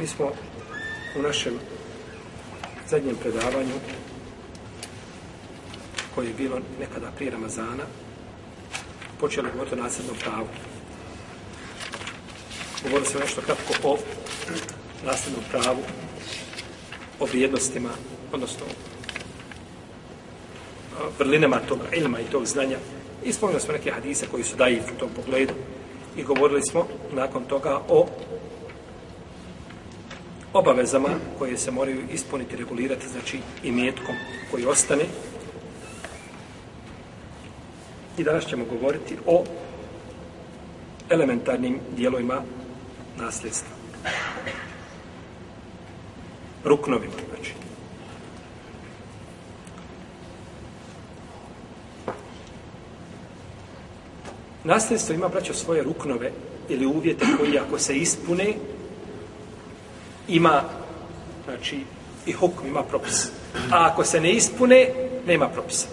Mi smo u našem zadnjem predavanju koje je bilo nekada prije Ramazana počeli govoriti o nasljednom pravu. Govorili smo nešto kratko o nasljednom pravu, o vrijednostima, odnosno vrlinama toga ilma i tog znanja. I spomenuli smo neke hadise koji su daji u tom pogledu. I govorili smo nakon toga o obavezama koje se moraju ispuniti, regulirati, znači i metkom koji ostane. I danas ćemo govoriti o elementarnim dijelovima nasljedstva. Ruknovima, znači. Nasljedstvo ima, braćo, svoje ruknove ili uvjete koji ako se ispune, ima, znači, i hukm ima propis. A ako se ne ispune, nema propisa.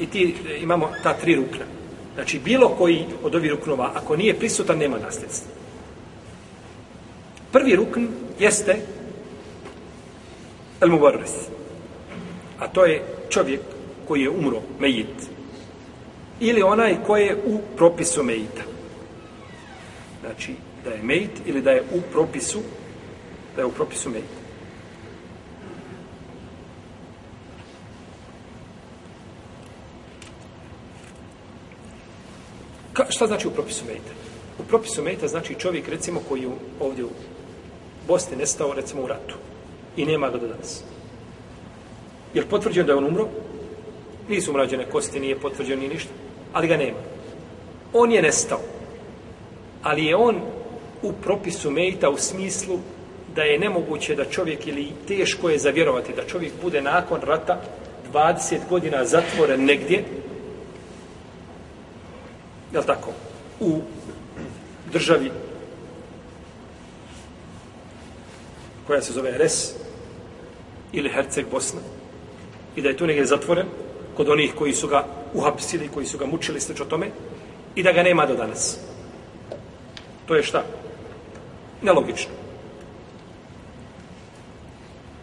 I ti e, imamo ta tri rukna. Znači, bilo koji od ovih ruknova, ako nije prisutan, nema nasljedstva. Prvi rukn jeste el mubarris. A to je čovjek koji je umro, mejit. Ili onaj koji je u propisu mejita. Znači, da je mejit ili da je u propisu da je u propisu mejit. Ka, šta znači u propisu mejita? U propisu mejta znači čovjek, recimo, koji je ovdje u Bosni nestao, recimo, u ratu. I nema ga do danas. Je li potvrđeno da je on umro? Nisu mrađene kosti, nije potvrđeno ni ništa. Ali ga nema. On je nestao. Ali je on u propisu mejta u smislu da je nemoguće da čovjek ili teško je zavjerovati da čovjek bude nakon rata 20 godina zatvoren negdje je tako u državi koja se zove RS ili Herceg Bosna i da je tu negdje zatvoren kod onih koji su ga uhapsili, koji su ga mučili sve o tome i da ga nema do danas. To je šta? Nelogično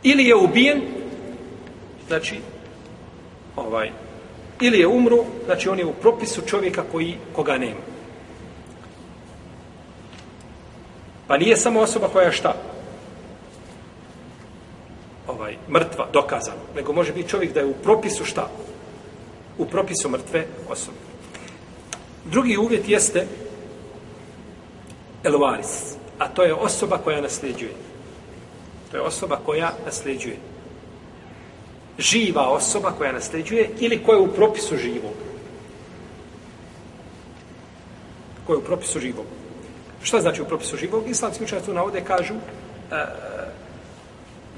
ili je ubijen, znači, ovaj, ili je umro, znači on je u propisu čovjeka koji, koga nema. Pa nije samo osoba koja je šta? Ovaj, mrtva, dokazano. Nego može biti čovjek da je u propisu šta? U propisu mrtve osobe. Drugi uvjet jeste elvaris, a to je osoba koja nasljeđuje. To je osoba koja nasljeđuje. Živa osoba koja nasljeđuje ili koja je u propisu živog. Koja je u propisu živog. Šta znači u propisu živog? Islamski učenjaci tu navode kažu uh,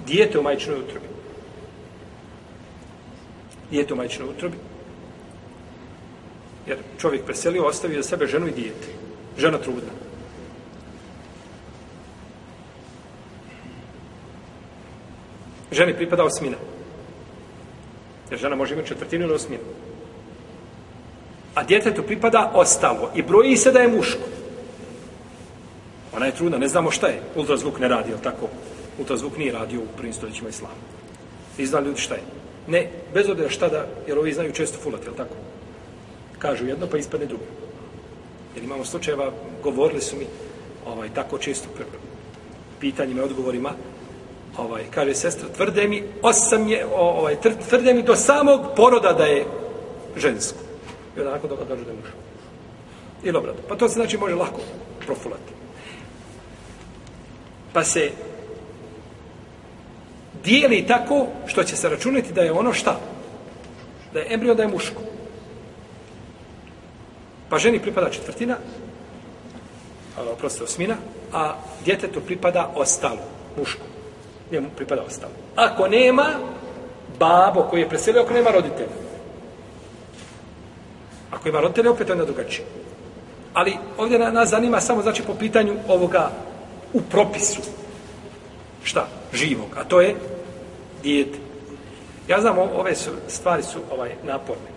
dijete u majčnoj utrobi. Dijete u majčnoj utrobi. Jer čovjek preselio, ostavio za sebe ženu i dijete. Žena trudna. Ženi pripada osmina. Jer žena može imati četvrtinu ili osminu. A djetetu pripada ostalo. I broji se da je muško. Ona je trudna, ne znamo šta je. Ultrazvuk ne radi, tako? Ultrazvuk nije radio u prvim stoljećima islama. I zna ljudi šta je. Ne, bez obzira šta da, jer ovi znaju često fulati, jel tako? Kažu jedno, pa ispadne drugo. Jer imamo slučajeva, govorili su mi, ovaj, tako često pitanjima i odgovorima, ovaj, kaže sestra, tvrde mi, osam je, ovaj, tvrde mi do samog poroda da je žensko. I onda nakon toga kaže da je muško. Ili obrado. Pa to se znači može lako profulati. Pa se dijeli tako što će se računati da je ono šta? Da je embrio, da je muško. Pa ženi pripada četvrtina, ali oprosti osmina, a djetetu pripada ostalo, muško njemu pripada ostalo. Ako nema babo koji je preselio, ako nema roditelja. Ako ima roditelja, opet onda drugačije. Ali ovdje nas zanima samo znači po pitanju ovoga u propisu. Šta? Živog. A to je dijete. Ja znam, ove su, stvari su ovaj naporne.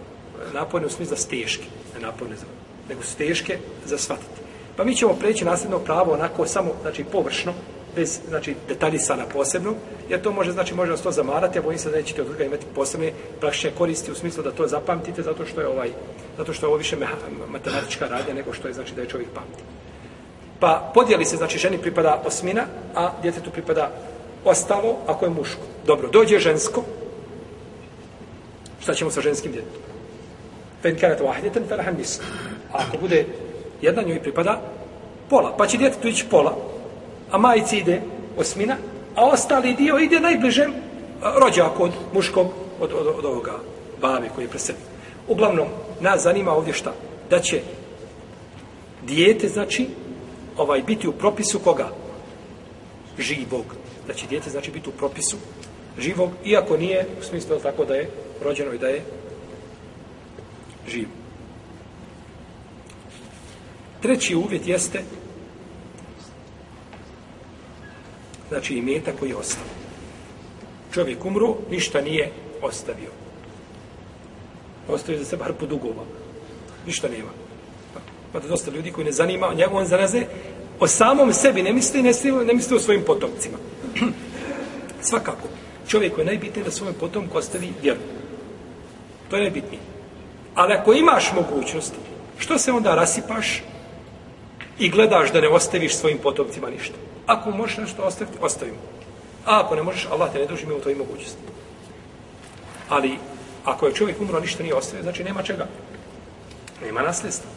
Naporne u smislu da steške. Ne naporne, za nego su teške za shvatiti. Pa mi ćemo preći nasljedno pravo onako samo, znači površno, bez znači detaljisana posebno, jer to može znači može vas to zamarati, a bojim se da nećete od toga imati posebne praktične koristi u smislu da to zapamtite zato što je ovaj zato što je ovo više meha, matematička radnja nego što je znači da je čovjek pamti. Pa podijeli se, znači ženi pripada osmina, a djetetu pripada ostalo ako je muško. Dobro, dođe žensko, šta ćemo sa ženskim djetetom? Fen kanat wahidatan falaha nisf. Ako bude jedna njoj pripada pola, pa će djetetu ići pola, a majici ide osmina, a ostali dio ide najbližem rođaku od muškog, od, od, od ovoga babe koji je preselio. Uglavnom, nas zanima ovdje šta? Da će dijete, znači, ovaj biti u propisu koga? Živog. Da će dijete, znači, biti u propisu živog, iako nije u smislu tako da je rođeno i da je živ. Treći uvjet jeste znači i meta koji je ostao. Čovjek umru, ništa nije ostavio. Ostavio za sebe hrpu dugova. Ništa nema. Pa da dosta ljudi koji ne zanima, njegov on zanaze, o samom sebi ne misli, ne misli, ne misli o svojim potomcima. Svakako, čovjek je najbitnije da svojom potomku ostavi vjeru. To je najbitnije. Ali ako imaš mogućnost, što se onda rasipaš i gledaš da ne ostaviš svojim potomcima ništa? Ako možeš nešto ostaviti, ostavimo. A ako ne možeš, Allah te ne duži mi u toj mogućnosti. Ali, ako je čovjek umro, ništa nije ostavio, znači nema čega. Nema nasljedstva.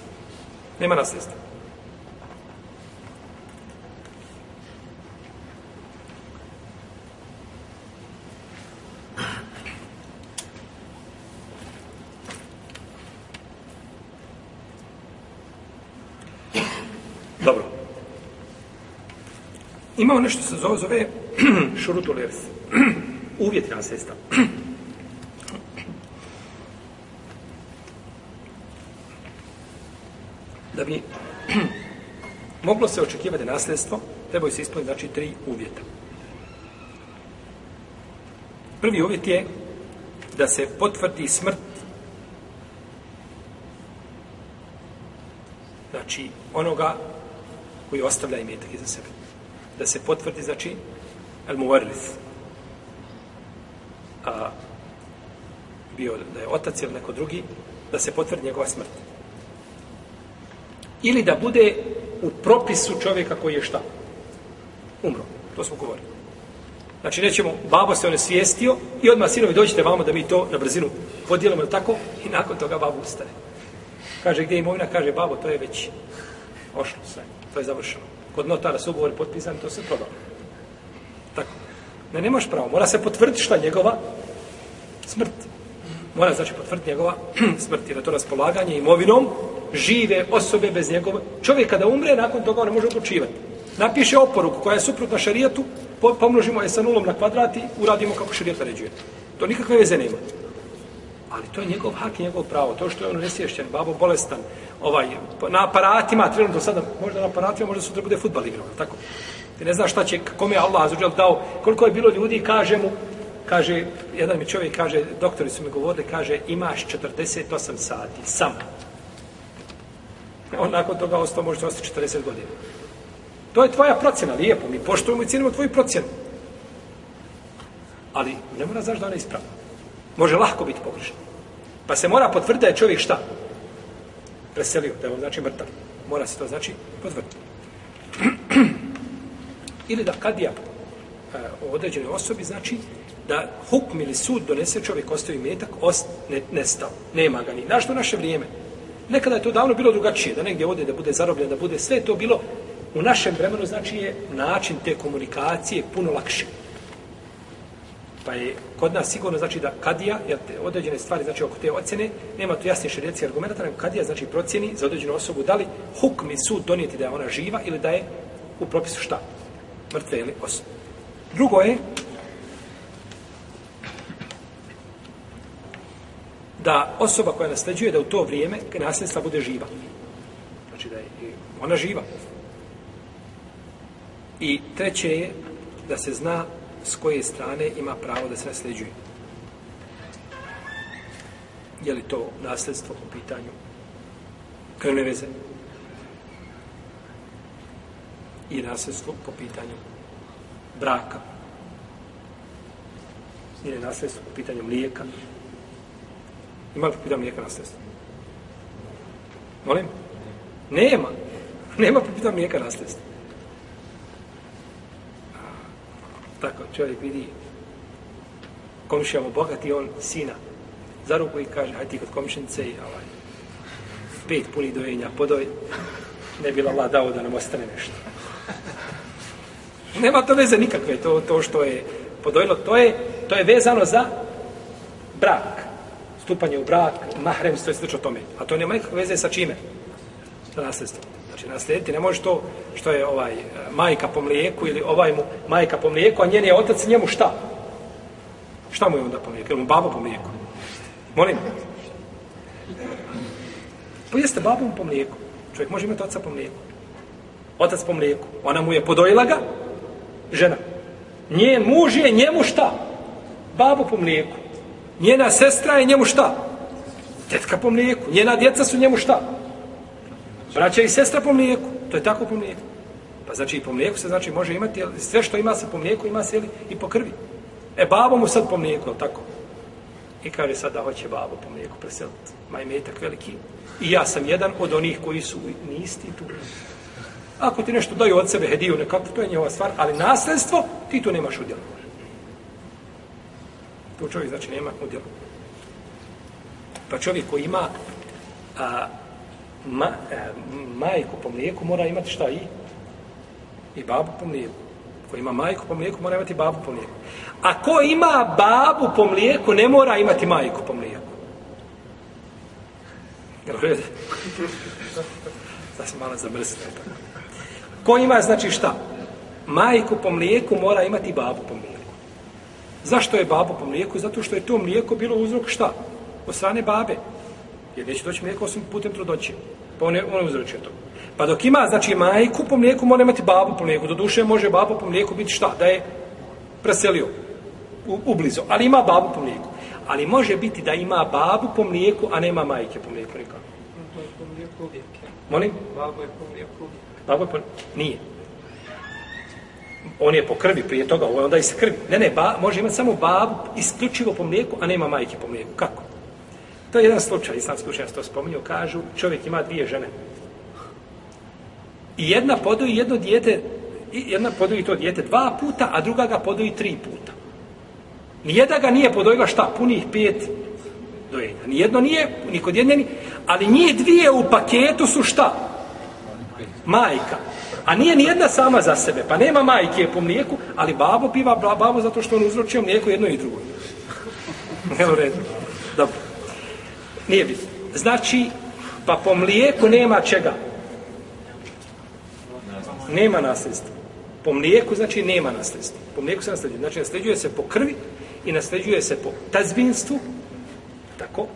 Nema nasljedstva. Imao nešto se zove, zove šurutu lers. Uvjeti na da bi moglo se očekivati nasljedstvo, trebaju se ispuniti znači tri uvjeta. Prvi uvjet je da se potvrdi smrt znači onoga koji ostavlja imetak iza sebe da se potvrdi, znači, el muvarlis. A bio da je otac ili neko drugi, da se potvrdi njegova smrt. Ili da bude u propisu čovjeka koji je šta? Umro. To smo govorili. Znači, nećemo, babo se on je svijestio i odmah sinovi dođite vamo da mi to na brzinu podijelimo tako i nakon toga babo ustane. Kaže, gdje je imovina? Kaže, babo, to je već ošlo sve. To je završeno kod notara su ugovori potpisani, to se prodalo. Tako. Ne, nemaš pravo. Mora se potvrditi šta njegova smrt. Mora znači potvrditi njegova smrt. Jer je to raspolaganje imovinom žive osobe bez njegove. Čovjek kada umre, nakon toga on ne može odlučivati. Napiše oporuku koja je suprotna šarijetu, pomnožimo je sa nulom na kvadrati, uradimo kako šarijet naređuje. To nikakve veze nema. Ali to je njegov hak i njegov pravo. To što je on nesvješćen, babo bolestan, ovaj, na aparatima, trenutno sada, možda na aparatima, možda sutra bude futbal igrao, tako? Ti ne znaš šta će, kome je Allah azuđel dao, koliko je bilo ljudi, kaže mu, kaže, jedan mi čovjek kaže, doktori su mi govorili, kaže, imaš 48 sati, sam. On nakon toga ostao, možda ostati 40 godina. To je tvoja procjena, lijepo, mi poštujemo i cijenimo tvoju procjenu. Ali ne mora znaš da ona je ispravna. Može lahko biti pogrešna. Pa se mora potvrditi da je čovjek šta? preselio, da je on znači mrtav. Mora se to znači potvrditi. ili da kadija e, o određenoj osobi znači da hukm ili sud donese čovjek ostavi metak, ost, ne, nestao. Nema ga ni. Znaš to naše vrijeme? Nekada je to davno bilo drugačije, da negdje ode, da bude zarobljen, da bude sve to bilo u našem vremenu, znači je način te komunikacije puno lakše. Pa je kod nas sigurno znači da kadija, jer te određene stvari znači oko te ocjene, nema tu jasnih šarijetske argumenta, nego kadija znači procjeni za određenu osobu da li hukmi sud donijeti da je ona živa ili da je u propisu šta? Mrtve ili osobe. Drugo je da osoba koja nasljeđuje da u to vrijeme nasljedstva bude živa. Znači da je ona živa. I treće je da se zna s koje strane ima pravo da se nasljeđuje. Je li to nasljedstvo po pitanju krvne veze? I nasljedstvo po pitanju braka. Ili nasljedstvo po pitanju mlijeka. Ima li po pitanju mlijeka nasljedstvo? Molim? Nema. Nema po pitanju mlijeka nasljedstvo. Tako, čovjek vidi komšijamo bogati, on sina za ruku i kaže, hajde ti kod komšinice i ovaj, pet puni dojenja podoj, ne bi Allah dao da nam ostane nešto. Nema to veze nikakve, to, to što je podojilo, to je, to je vezano za brak. Stupanje u brak, mahrem, to je slično tome. A to nema nikakve veze sa čime? Sa nasljedstvom. Znači, naslijediti ne može to što je ovaj e, majka po mlijeku ili ovaj mu majka po mlijeku, a njen je otac njemu šta? Šta mu je onda po mlijeku? Ili mu babo po mlijeku? Molim? Pa jeste babom po mlijeku. Čovjek može imati oca po mlijeku. Otac po mlijeku. Ona mu je podojila ga, žena. Njen muž je njemu šta? Babu po mlijeku. Njena sestra je njemu šta? Tetka po mlijeku. Njena djeca su njemu šta? Braća i sestra po mlijeku. To je tako po mlijeku. Pa znači i po mlijeku se znači može imati, sve što ima se po mlijeku ima se i po krvi. E, babo mu sad po mlijeku, tako? I kaže sad da hoće babo po mlijeku preseliti. Maj metak veliki. I ja sam jedan od onih koji su nisti tu. Ako ti nešto daju od sebe hediju nekako, to je njihova stvar, ali nasljedstvo, ti tu nemaš udjela. To čovjek znači nema udjela. Pa čovjek koji ima a, ma, a, majku po mlijeku mora imati šta i? I babu po mlijeku. Ko ima majku po mlijeku mora imati babu po mlijeku. A ko ima babu po mlijeku ne mora imati majku po mlijeku. Da se malo zamrsne. Ko ima, znači šta? Majku po mlijeku mora imati babu po mlijeku. Zašto je babu po mlijeku? Zato što je to mlijeko bilo uzrok šta? Od strane babe. Jer neće doći mlijeko osim putem trudoće. Pa on je, on je uzročio to. Pa dok ima, znači, majku po mlijeku mora imati babu po mlijeku. Do duše može babu po mlijeku biti šta? Da je preselio u, u blizu. Ali ima babu po mlijeku. Ali može biti da ima babu po mlijeku, a nema majke po mlijeku nikako. Je po mlijeku uvijek. Molim? Babo je po mlijeku uvijek. Babo je po... Nije. On je po krvi prije toga, ovo je onda iz krvi. Ne, ne, ba, može imati samo babu isključivo po mlijeku, a nema majke po mlijeku. Kako? To je jedan slučaj, islamski učenjaci to spominju, kažu, čovjek ima dvije žene. I jedna podoji jedno dijete, i jedna podoji to dijete dva puta, a druga ga podoji tri puta. Nijeda ga nije podojila šta? Punih pet dojenja. Nijedno nije, ni kod jedne, ali nije dvije u paketu su šta? Majka. A nije ni jedna sama za sebe. Pa nema majke po mlijeku, ali babo piva babo zato što on uzročio mlijeko jedno i drugo. Evo redu. Dobro. Nije bitno. Znači, pa po mlijeku nema čega? Nema nasljedstva. Po mlijeku znači nema nasljedstva. Po mlijeku se nasljeđuje. Znači nasljeđuje se po krvi i nasljeđuje se po tazbinstvu. Tako?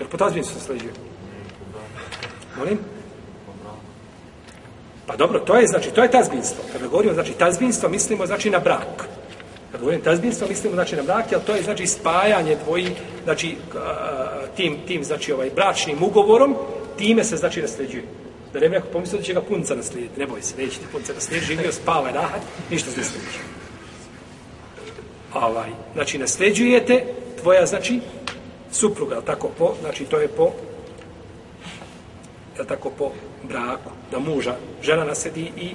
Jer po tazbinstvu se nasljeđuje. Molim? Pa dobro, to je znači, to je tazbinstvo. Kada govorimo znači tazbinstvo, mislimo znači na brak. Kada govorimo tazbinstvo, mislimo znači na brak, jer to je znači spajanje dvoji, znači tim, tim znači ovaj bračnim ugovorom, time se znači nasljeđuje. Da ne bi neko pomislio da će ga punca naslijediti. Ne boj se, neće ti punca naslijediti, živio, spava, rahat, ništa se ne slijediti. Ovaj, znači, nasljeđujete tvoja, znači, supruga, tako po, znači, to je po, je tako po braku, da muža, žena nasedi i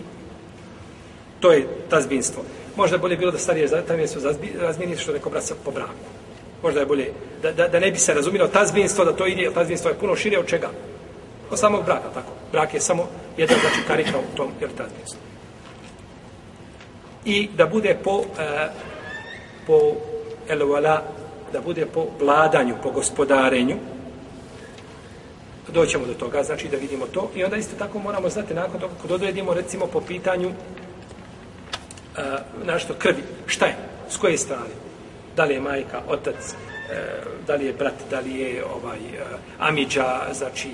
to je tazbinstvo. Možda bolje bilo da starije tam su razmijeni što neko braca po braku. Možda je bolje da, da, da ne bi se razumilo tazbinstvo, da to ide, tazbinstvo je puno šire od čega? Od samog braka, tako. Brak je samo jedan, znači, karika u tom, jer tazbinstvo. I da bude po, e, po elvala, da bude po vladanju, po gospodarenju, doćemo do toga, znači da vidimo to. I onda isto tako moramo znati nakon toga, kod odredimo recimo po pitanju e, našto krvi, šta je, s koje strane? Da li je majka, otac, e, da li je brat, da li je ovaj e, uh, amiđa, znači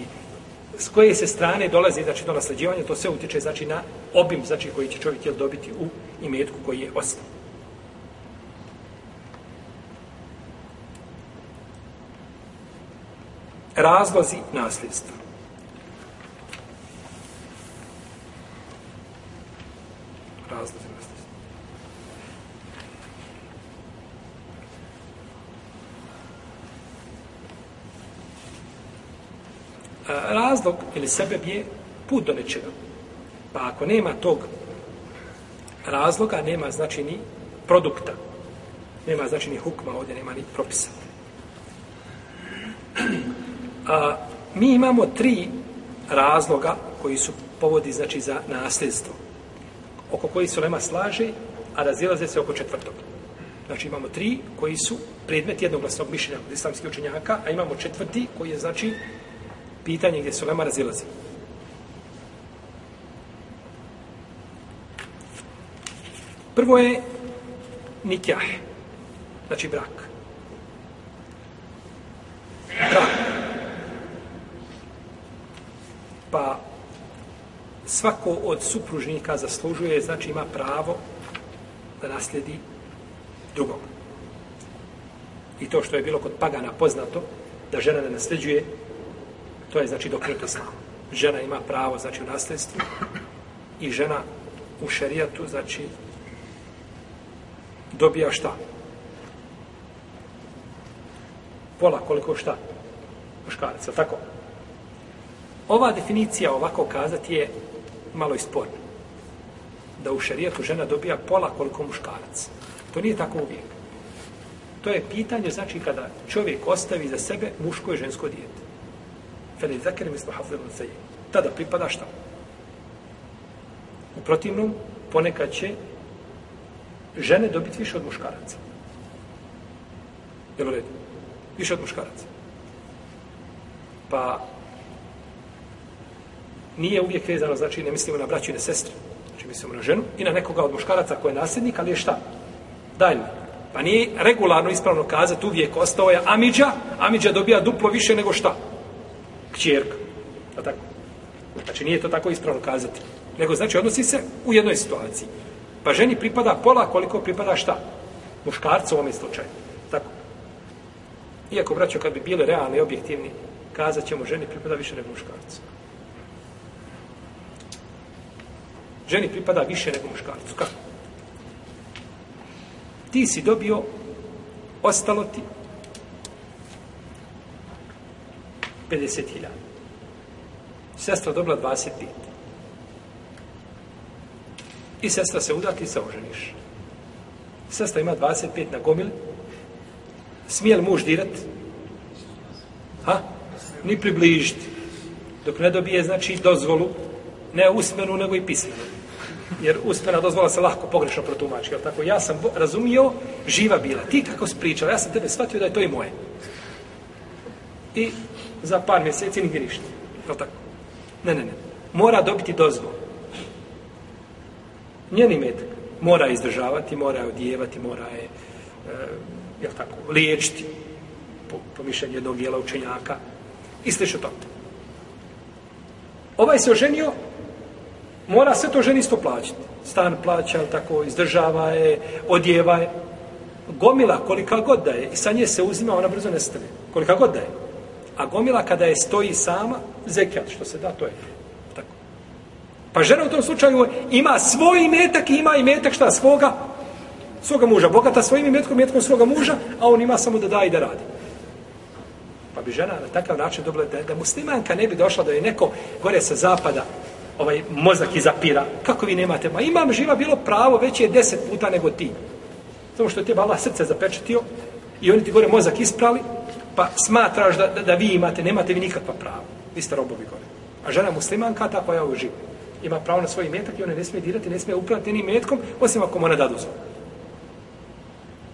s koje se strane dolazi znači do nasljeđivanja, to sve utiče znači na obim znači koji će čovjek jel dobiti u imetku koji je ostao. Razlozi nasljedstva. Razlog ili sebe je put do nečega. Pa ako nema tog razloga, nema znači ni produkta. Nema znači ni hukma, ovdje nema ni propisa. A, mi imamo tri razloga koji su povodi znači za nasljedstvo. Oko koji su nema slaže, a razilaze se oko četvrtog. Znači imamo tri koji su predmet jednoglasnog mišljenja od islamskih učenjaka, a imamo četvrti koji je znači pitanje gdje se lema razilazi. Prvo je nikjah, znači brak. Brak. Pa svako od supružnika zaslužuje, znači ima pravo da naslijedi drugog. I to što je bilo kod pagana poznato, da žena ne nasljeđuje, to je znači dokret islam. Žena ima pravo, znači u nasljedstvu, i žena u šerijatu, znači, dobija šta? Pola koliko šta? Muškaraca, tako? Ova definicija ovako kazati je malo isporna. Da u šerijatu žena dobija pola koliko muškarac. To nije tako uvijek. To je pitanje, znači, kada čovjek ostavi za sebe muško i žensko dijete. Feli zakere mi smo hafzirun seji. Tada pripada šta? U protivnom, ponekad će žene dobiti više od muškaraca. Jel u redu? Više od muškaraca. Pa, nije uvijek vezano, znači ne mislimo na braću i na sestre. Znači mislimo na ženu i na nekoga od muškaraca koji je nasljednik, ali je šta? Dalje. Pa nije regularno ispravno kazati uvijek ostao je Amidža, Amidža dobija duplo više nego šta? Kćerka. A tako? Znači nije to tako ispravno kazati. Nego znači odnosi se u jednoj situaciji. Pa ženi pripada pola koliko pripada šta? Muškarcu u ovom slučaju. Tako. Iako, braćo, kad bi bile realni i objektivni, kazat ćemo ženi pripada više nego muškarcu. Ženi pripada više nego muškarcu. Kako? Ti si dobio, ostalo ti 50.000. Sestra dobila 25. I sestra se uda, ti se oženiš. Sestra ima 25 na gomil. Smije li muž dirat? Ha? Ni približiti. Dok ne dobije, znači, dozvolu, ne usmenu, nego i pismenu. Jer usmena dozvola se lahko pogrešno protumači. Jel tako? Ja sam razumio, živa bila. Ti kako si pričala, ja sam tebe shvatio da je to i moje. I za par mjeseci nigdje ništa. Je tako? Ne, ne, ne. Mora dobiti dozvolu njeni metak mora izdržavati, mora je odijevati, mora je, e, tako, liječiti po, po mišljenju jednog dijela učenjaka i slično to. Ovaj se oženio, mora sve to ženi plaćati. Stan plaća, tako, izdržava je, odjeva je. Gomila, kolika god da je, i sa nje se uzima, ona brzo nestane. Kolika god da je. A gomila, kada je stoji sama, zekijat, što se da, to je tako. Pa žena u tom slučaju ima svoj imetak i ima imetak šta svoga svoga muža. Bogata svojim imetkom, imetkom svoga muža, a on ima samo da da i da radi. Pa bi žena na takav način dobila da, da muslimanka ne bi došla da je neko gore sa zapada ovaj mozak izapira. Kako vi nemate? Ma imam živa bilo pravo već je deset puta nego ti. Samo što je te Allah srce zapečetio i oni ti gore mozak isprali, pa smatraš da, da, da vi imate, nemate vi nikakva prava. Vi ste robovi gore. A žena muslimanka ta koja je uživa ima pravo na svoj imetak i ona ne smije dirati, ne smije upraviti ni metkom, osim ako mu ona da dozvolu.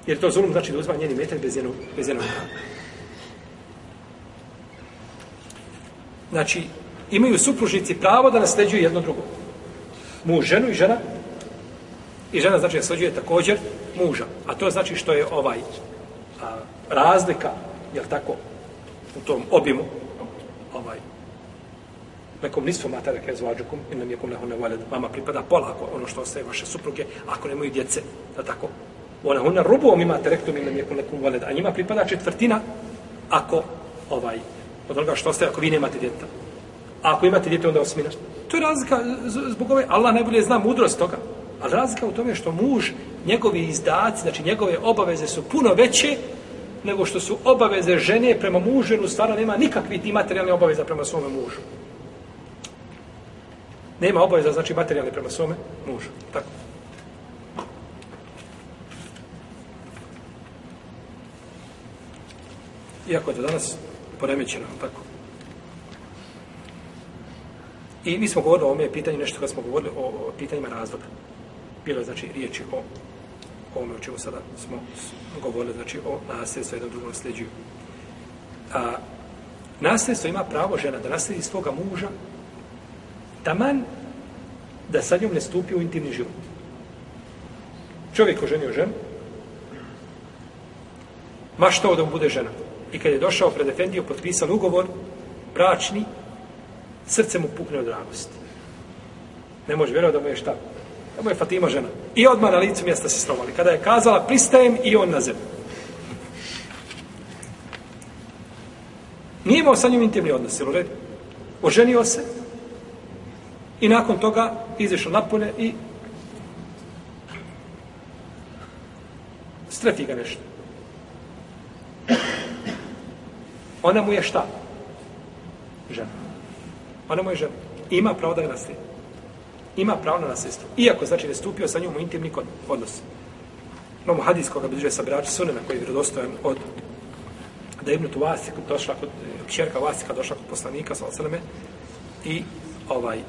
Jer to zulum znači da uzma njeni metak bez jednog, bez jednog Znači, imaju supružnici pravo da nasleđuju jedno drugo. Muž ženu i žena i žena znači nasljeđuje također muža. A to znači što je ovaj a, razlika, jel tako, u tom obimu, ovaj, nekom nisfu matara kaj zvađukum in nam jekum lehune valed. Vama pripada pola ako ono što ostaje vaše supruge, ako nemaju djece, da tako. Ona hunna rubuom imate rektum in nam jekum lekum valed. A njima pripada četvrtina ako ovaj, od onoga što ostaje, ako vi nemate djeta. A ako imate djete, onda osmina. To je razlika zbog ove, Allah najbolje zna mudrost toga. A razlika u tome što muž, njegovi izdaci, znači njegove obaveze su puno veće nego što su obaveze žene prema mužu, jer u stvarno nema nikakvih ti materijalne obaveza prema svome mužu. Nema obaveza, znači materijalne prema svome mužu. Tako. Iako je to danas poremećeno, tako. I mi smo govorili o ovome pitanju, nešto kad smo govorili o, o pitanjima razvoda. Bilo je, znači, riječi o ovome o čemu sada smo govorili, znači o nasljedstvu, jednom drugom sljeđuju. A, nasljedstvo ima pravo žena da naslijedi svoga muža taman da sa njom ne stupi u intimni život. Čovjek oženio ženu, maštao da mu bude žena. I kad je došao pred Efendiju, potpisao ugovor, bračni, srce mu pukne od radosti. Ne može vjerovati da mu je šta? Da mu je Fatima žena. I odmah na licu mjesta se slomali. Kada je kazala, pristajem i on na zemlju. Nije imao sa njim intimni odnos, jel u redu? Oženio se i nakon toga izišao napolje i strefi ga nešto. Ona mu je šta? Žena. Ona mu je žena. Ima pravo da ga naslijedi. Ima pravo na nasljedstvo. Iako, znači, ne stupio sa njom u intimni odnos. Imamo hadis koga bliže sa braći Sunena, koji je vjerodostojan od da je Ibn Tuvasik došla kod, e, kćerka Vasika došla kod poslanika, sa osaleme, i ovaj,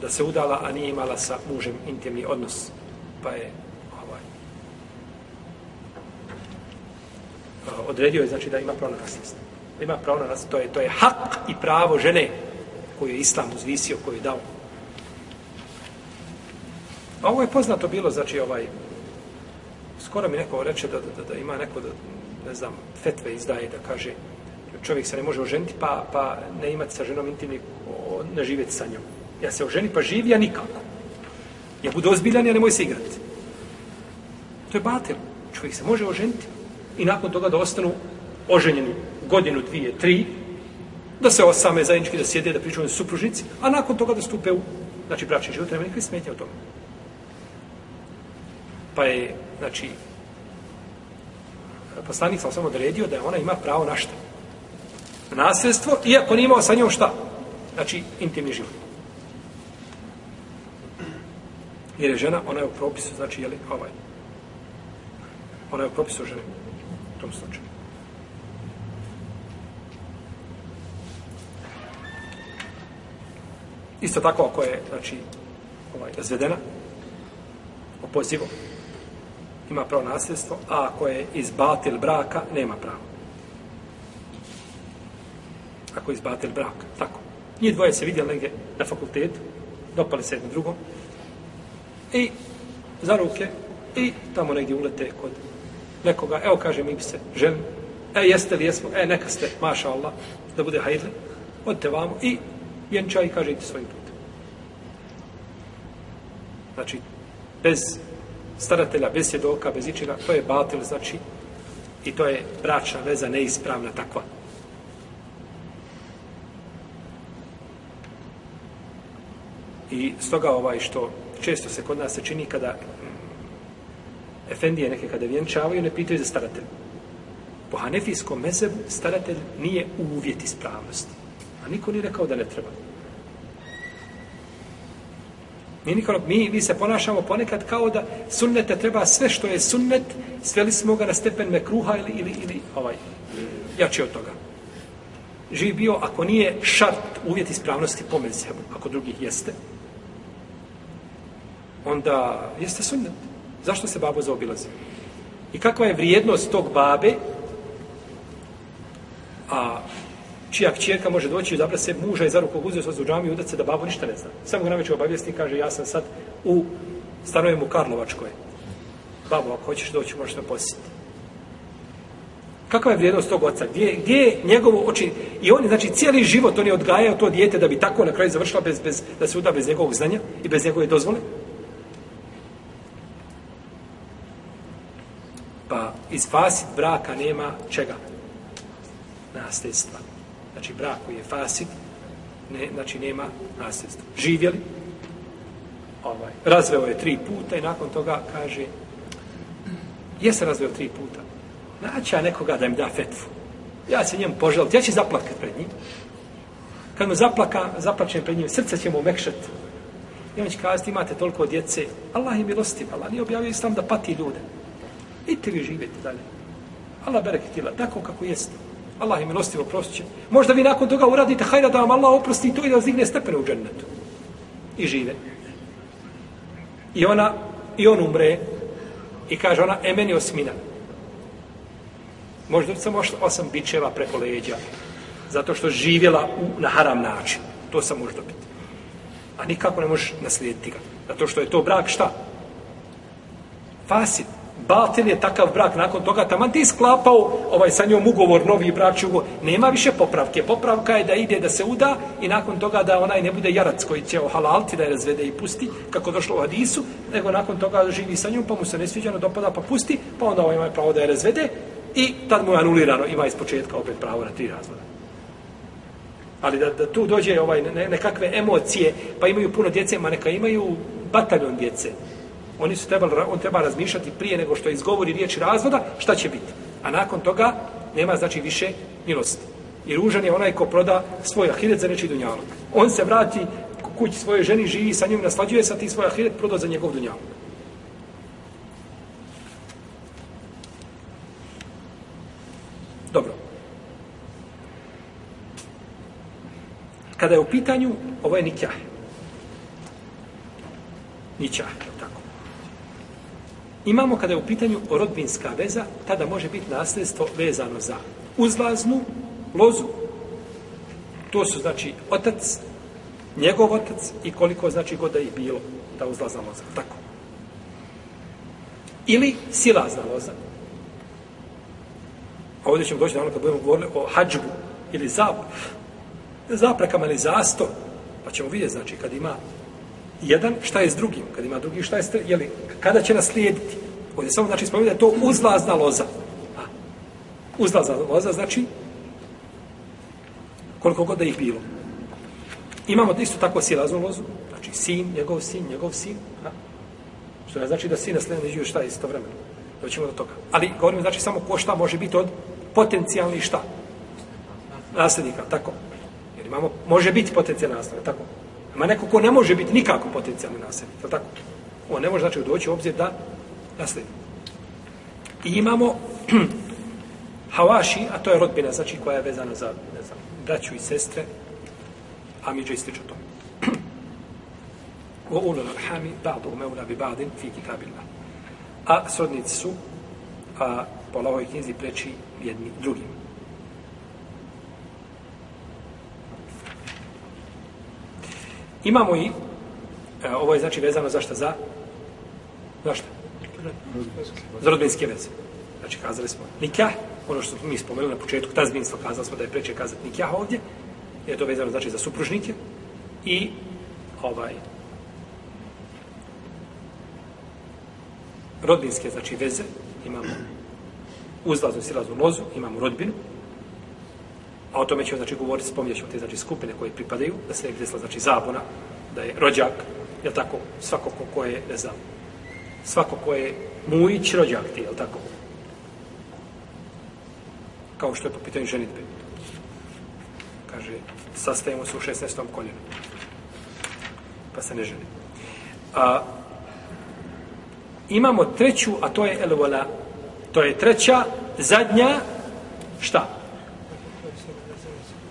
da se udala, a nije imala sa mužem intimni odnos. Pa je ovaj, e, odredio je, znači, da ima pravo na nasljedstvo. Ima pravo na nasljedstvo. To je, to je hak i pravo žene koju je Islam uzvisio, koju je dao. A ovo je poznato bilo, znači, ovaj, skoro mi neko reče da, da, da, da ima neko, da, ne znam, fetve izdaje, da kaže, čovjek se ne može oženiti, pa, pa ne imati sa ženom intimni, ne živjeti sa njom. Ja se oženi, pa živi, ja nikako. Ja budu ozbiljan, ja nemoj se igrati. To je batel. Čovjek se može oženiti i nakon toga da ostanu oženjeni godinu, dvije, tri, da se osame zajednički, da sjede, da pričaju supružnici, a nakon toga da stupe u, znači, bračni život, nema nikakve smetnje o tome. Pa je, znači, poslanik sam samo odredio da ona ima pravo na šta? Nasljedstvo, iako nije imao sa njom šta? Znači, intimni život. Jer je žena, ona je u propisu, znači, jeli, ovaj, ona je u propisu žene, u tom slučaju. Isto tako ako je, znači, ovaj, zvedena, opozivo, ima pravo nasljedstvo, a ako je izbatil braka, nema pravo. Ako je izbatil braka, tako. Nije dvoje se vidjeli negdje na fakultetu, dopali se jedno drugom, i za ruke, i tamo negdje ulete kod nekoga, evo kaže mi se želim, e jeste li jesmo, e neka ste, maša Allah, da bude hajdle, odite vamo i vjenčaj i kaže idite svojim putem. Znači, bez staratelja, bez svjedoka, bez ičega, to je batil, znači, i to je bračna veza neispravna takva. I stoga ovaj što često se kod nas se čini kada efendije neke kada vjenčavaju, ne pitaju za staratelj. Po hanefijskom mezebu staratelj nije uvjet ispravnosti. A niko nije rekao da ne treba. Mi, nikolo, mi, mi se ponašamo ponekad kao da sunnete treba sve što je sunnet, sveli smo ga na stepen mekruha ili, ili, ili ovaj, jači od toga. Živ bio, ako nije šart uvjet ispravnosti po mezhebu, ako drugih jeste, onda jeste sunnet. Zašto se babo zaobilazi? I kakva je vrijednost tog babe, a čija kćerka može doći i zabrati se muža i za ruku uzeo se u džami i udat se da babo ništa ne zna. Samo ga najveće obavijesti i kaže ja sam sad u stanujem u Karlovačkoj. Babo, ako hoćeš doći, možeš me posjetiti. Kakva je vrijednost tog oca? Gdje, gdje je njegovo oči? I on je, znači, cijeli život on je odgajao to dijete da bi tako na kraju završila bez, bez, da se uda bez njegovog znanja i bez njegove dozvole. Pa iz fasit braka nema čega? Nasljedstva. Znači, brak koji je fasit, ne, znači, nema nasljedstva. Živjeli, ovaj, razveo je tri puta i nakon toga kaže, je se razveo tri puta? naći ja nekoga da im da fetvu. Ja se njemu poželiti, ja ću zaplakat pred njim. Kad mu zaplaka, zaplačem pred njim, srce će mu mekšati. I on će kazati, imate toliko djece, Allah je milostiv, Allah nije objavio islam da pati ljude. Idite vi živjeti dalje. Allah bereketila, tako kako jeste. Allah je milostivo prostiće. Možda vi nakon toga uradite, hajda da vam Allah oprosti to i da vas digne stepene u džennetu. I žive. I ona, i on umre, i kaže ona, e meni osmina. Možda samo osam bičeva preko leđa, zato što živjela u, na haram način. To sam može dobiti. A nikako ne možeš naslijediti ga. Zato što je to brak šta? Fasid. Batil je takav brak nakon toga, taman ti sklapao ovaj sa njom ugovor, novi brak, ugovor. Nema više popravke. Popravka je da ide da se uda i nakon toga da onaj ne bude jarac koji će ohalalti, da je razvede i pusti, kako došlo u Hadisu, nego nakon toga živi sa njom, pa mu se ne sviđa, dopada, pa pusti, pa onda ovaj ima pravo da je razvede i tad mu je anulirano, ima iz početka opet pravo na tri razvoda. Ali da, da tu dođe ovaj ne, nekakve emocije, pa imaju puno djece, ma neka imaju bataljon djece. Oni su trebali, on treba razmišljati prije nego što izgovori riječi razvoda, šta će biti. A nakon toga nema znači više milosti. I ružan je onaj ko proda svoj ahiret za nečiji dunjalog. On se vrati kući svoje ženi, živi sa njom, naslađuje sa ti svoj ahiret, proda za njegov dunjalog. Dobro. Kada je u pitanju, ovo je nikjah. Nikjah, tako. Imamo kada je u pitanju rodbinska veza, tada može biti nasljedstvo vezano za uzlaznu lozu. To su znači otac, njegov otac i koliko znači god da je bilo ta uzlazna loza. Tako. Ili silazna loza. A ovdje ćemo doći na kad budemo govorili o hađbu ili zap, zaprekama ili zasto, Pa ćemo vidjeti, znači, kad ima jedan, šta je s drugim? Kad ima drugi, šta je s trećim? Jeli, kada će naslijediti? Ovdje samo, znači, spomenuti da je to uzlazna loza. A, uzlazna loza, znači, koliko god da ih bilo. Imamo isto tako silaznu lozu, znači, sin, njegov sin, njegov sin. A, što ne znači da sin naslijediti šta je isto vremena. Doćemo do toga. Ali govorimo znači samo ko šta može biti od potencijalni šta? Nasljednika, tako. Jer imamo, može biti potencijalna nasljednik, tako. Ima neko ko ne može biti nikako potencijalni nasljednik, tako. On ne može znači doći u obzir da nasledi. I imamo Hawashi, a to je rodbina, znači koja je vezana za, ne znam, braću i sestre, a mi će ističu to. Wa ulul arhami ba'du meula bi ba'din fi kitabillah a srodnici su a, po Allahovoj knjizi preči jedni drugim. Imamo i, e, ovo je znači vezano za šta? Za, za šta? Za rodbinske veze. Znači, kazali smo nikah, ono što smo mi spomenuli na početku tazbinstva, kazali smo da je preče kazati nikah ovdje, je to vezano znači za supružnike i ovaj, rodbinske, znači veze, imamo uzlaznu i silaznu lozu, imamo rodbinu, a o tome ćemo, znači, govoriti, spominjat ćemo te, znači, skupine koje pripadaju, da se ne desila, znači, zabuna, da je rođak, je tako, svako ko, ko je, ne znam, svako ko je mujić rođak ti, je tako? Kao što je po pitanju ženitbe. Kaže, sastajemo se u 16. koljenu. Pa se ne ženi. A, imamo treću, a to je elvola. To je treća, zadnja, šta?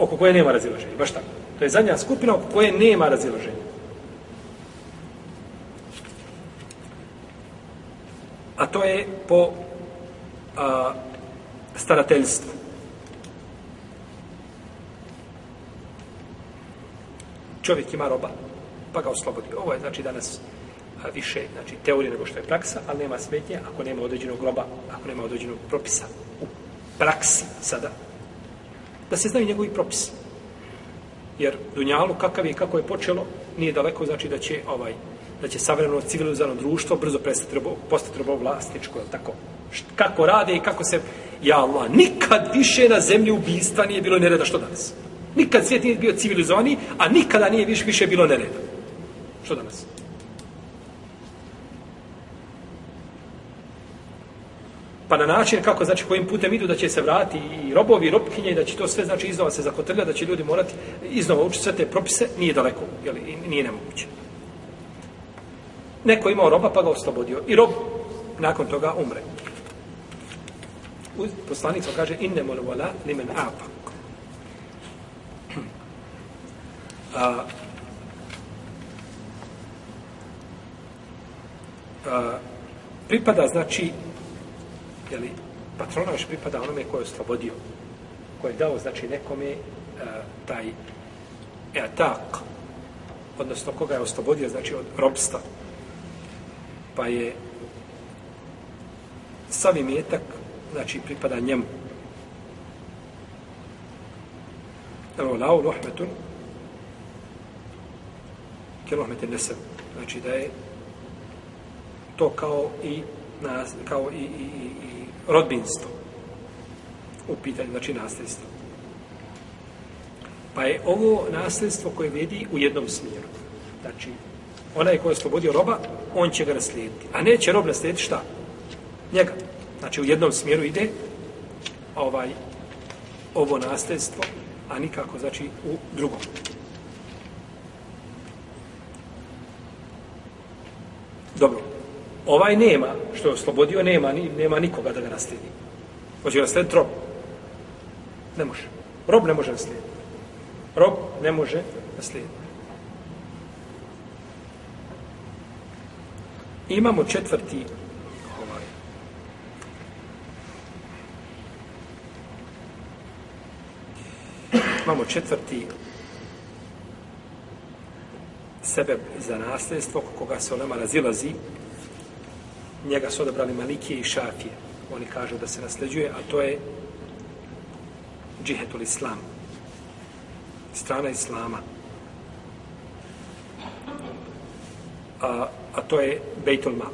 Oko koje nema razilaženja, baš tako. To je zadnja skupina oko koje nema razilaženja. A to je po a, starateljstvu. Čovjek ima roba, pa ga oslobodi. Ovo je znači danas više znači, teorije nego što je praksa, ali nema smetnje ako nema određenog groba, ako nema određenog propisa u praksi sada. Da se znaju njegovi propisi. Jer Dunjalu, kakav je kako je počelo, nije daleko, znači da će ovaj da će savremeno civilizovano društvo brzo prestati robo, postati robo vlasničko, tako. Kako rade i kako se... Ja Allah, nikad više na zemlji ubistva nije bilo nereda što danas. Nikad svijet nije bio civilizovani, a nikada nije više, više bilo nereda. Što danas? Pa na način kako, znači, kojim putem idu da će se vrati i robovi, i robkinje, i da će to sve, znači, iznova se zakotrlja, da će ljudi morati iznova učiti sve te propise, nije daleko, jel, i nije nemoguće. Neko imao roba, pa ga oslobodio. I rob, nakon toga, umre. Poslanik kaže, inne mol vola limen apak. A, a, pripada, znači, jeli, patronaž pripada onome koje je oslobodio, koje je dao, znači, nekome e, taj etak, odnosno koga je oslobodio, znači, od robstva, pa je sav imetak, znači, pripada njemu. Evo, lao lohmetun, ke luhmetin nesem. Znači, da je to kao i nas, kao i, i, i, i rodbinstvo u pitanju, znači nasljedstvo. Pa je ovo nasljedstvo koje vedi u jednom smjeru. Znači, onaj ko je slobodio roba, on će ga naslijediti. A neće rob naslijediti šta? Njega. Znači, u jednom smjeru ide ovaj ovo nasljedstvo, a nikako, znači, u drugom. Dobro. Ovaj nema, što je oslobodio, nema, nema nikoga da ga naslijedi. Hoće ga naslijediti rob. Ne može. Rob ne može naslijediti. Rob ne može naslijediti. Imamo četvrti ovaj, imamo četvrti sebe za nasljedstvo koga se onama razilazi njega su odabrali Malikije i Šafije. Oni kažu da se nasljeđuje, a to je džihetul islam. Strana islama. A, a to je Bejtul Mal.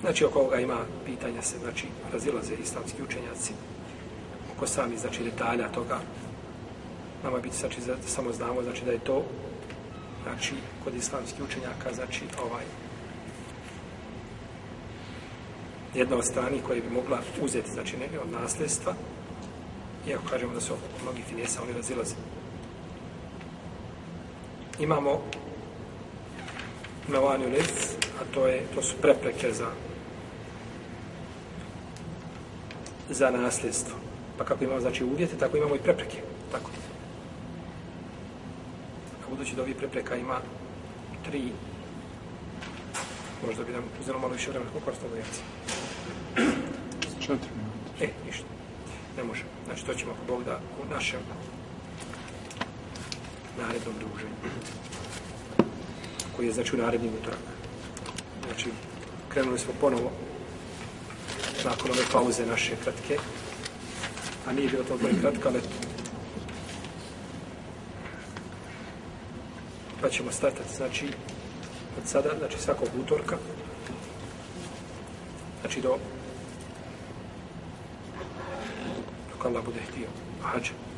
Znači, oko ovoga ima pitanja se, znači, razilaze islamski učenjaci oko sami, znači, detalja toga. Nama biti, znači, za, samo znamo, znači, da je to znači, kod islamskih učenjaka, znači, ovaj, jedna od strani koje bi mogla uzeti, znači, neke od nasljedstva, iako kažemo da su mnogi finesa, oni razilaze. Imamo Mevani Ulez, a to, je, to su prepreke za za nasljedstvo. Pa kako imamo, znači, uvjete, tako imamo i prepreke. Tako budući da ovih prepreka ima tri, možda bi nam uzelo malo više vremena, koliko ostalo lekcije? Četiri minuta. E, ništa. Ne može. Znači, to ćemo ako Bog da u našem narednom druženju. Koji je, znači, u narednim utorak. Znači, krenuli smo ponovo nakon ove pauze naše kratke. A nije bilo to kratka, ali pa ćemo startati, znači, od sada, znači svakog utorka, znači do dok Allah bude htio, hađa.